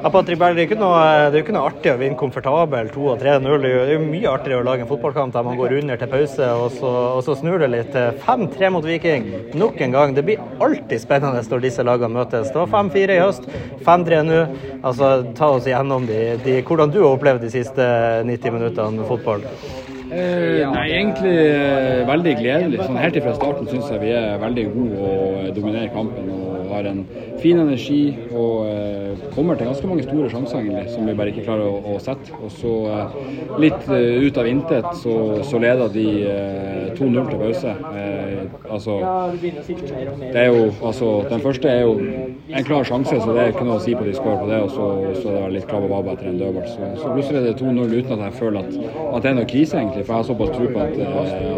Ja, Patrick Berg, det er jo ikke noe, artig å vinne komfortabel 2-3-0. Det er jo mye artigere å lage en fotballkamp der man går under til pause, og så, og så snur det litt. 5-3 mot Viking nok en gang. Det blir alltid spennende når disse lagene møtes. Det var 5-4 i høst, 5-3 nå. Altså, ta oss igjennom de, de, hvordan du har opplevd de siste 90 minuttene med fotball. Eh, nei, egentlig eh, veldig gledelig. Sånn, helt fra starten syns jeg vi er veldig gode og dominerer kampen. og har en fin energi og eh, kommer til ganske mange store sjanser egentlig, som vi bare ikke klarer å, å sette. Og så eh, litt eh, ut av intet så, så leder de 2-0 til pause. altså, det er jo, altså, den første er jo en klar sjanse, så det er ikke noe å si på de skårer på det. Og så, så er det litt babb etter en dødball. Så, så plutselig er det 2-0 uten at jeg føler at, at, det er noe krise, egentlig. For jeg har såpass tro på at,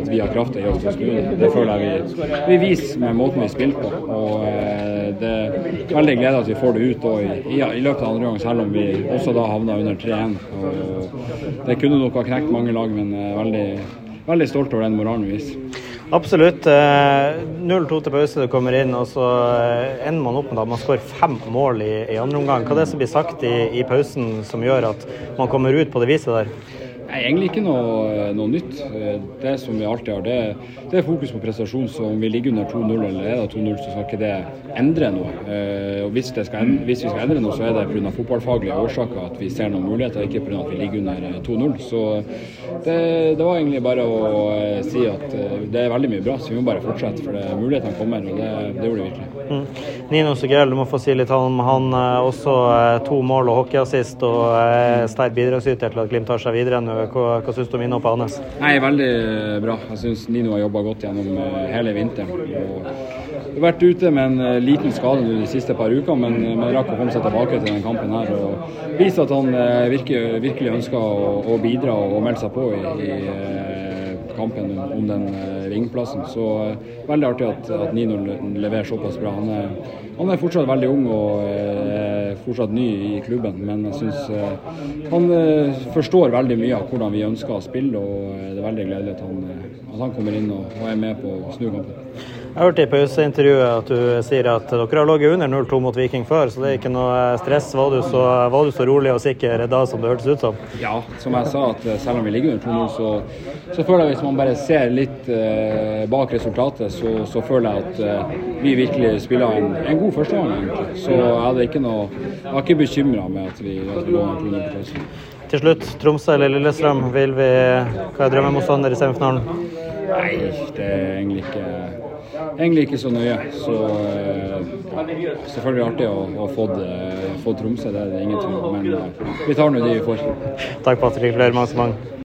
at vi har kraft i oss til å snu det. Det føler jeg vi, vi viser med måten vi spiller på. Og, det er veldig glede at vi får det ut i, i, i, løpet av andre gang, selv om vi også da havna under 3-1. Det kunne nok ha knekt mange lag, men veldig, veldig stolt over den moralen vi viser. Absolutt. 0-2 til pause, du kommer inn, og så ender man opp med at man skårer fem mål i, i andre omgang. Hva er det som blir sagt i, i pausen som gjør at man kommer ut på det viset der? Nei, egentlig ikke noe, noe, nytt. Det som vi alltid har, det, det er fokus på prestasjon. Så om vi ligger under 2-0 eller er det 2-0, så skal ikke det endre noe. Eh, og hvis, skal, hvis, vi skal endre noe, så er det pga. fotballfaglige årsaker at vi ser noen muligheter, ikke pga. at vi ligger under 2-0. Eh, så det, det, var egentlig bare å eh, si at det er veldig mye bra, så vi må bare fortsette. For det, mulighetene kommer, og det, det gjorde de virkelig. Mm. Nino Sugell, du må få si litt om han. Også to mål og hockeyassist og sterk bidragsyter til at Glimt tar seg videre nå. Hva, hva syns du om innhoppet hans? Nei, Veldig bra. Jeg syns Nino har jobba godt gjennom eh, hele vinteren. Og vært ute med en eh, liten skade de siste par ukene, men, eh, men rakk å komme seg tilbake til denne kampen her og vise at han virkelig, virkelig ønsker å, å, bidra og melde seg på i, i kampen om den ringplassen. Så veldig artig at, at Nino leverer såpass bra. Han er, han er fortsatt veldig ung og fortsatt ny i klubben, men jeg syns han forstår veldig mye av hvordan vi ønsker å spille. og Det er veldig gledelig at han, at han kommer inn og, er med på å. Jeg hørte i pauseintervjuet at du sier at dere har ligget under 0-2 mot Viking før, så det er ikke noe stress. Var du så, var du så rolig og sikker da som det hørtes ut som? Ja, som jeg sa, at selv om vi ligger under 2-0, så, så, føler jeg hvis man bare ser litt eh, bak resultatet, så, så, føler jeg at eh, vi virkelig spiller en, en god førsteomgang, egentlig. Så jeg hadde ikke noe Jeg var ikke bekymra med at vi, at vi lå under 2-0 på pausen. Til slutt, Tromsø eller Lillestrøm, vil vi, hva er drømmemotstander i semifinalen? Nei, det er egentlig ikke, egentlig ikke så nøye. Så uh, selvfølgelig artig å ha fått, uh, fått, Tromsø, det er det ingen tvil om. Men uh, vi tar nå de vi får. Takk, Patrick. Flere mange.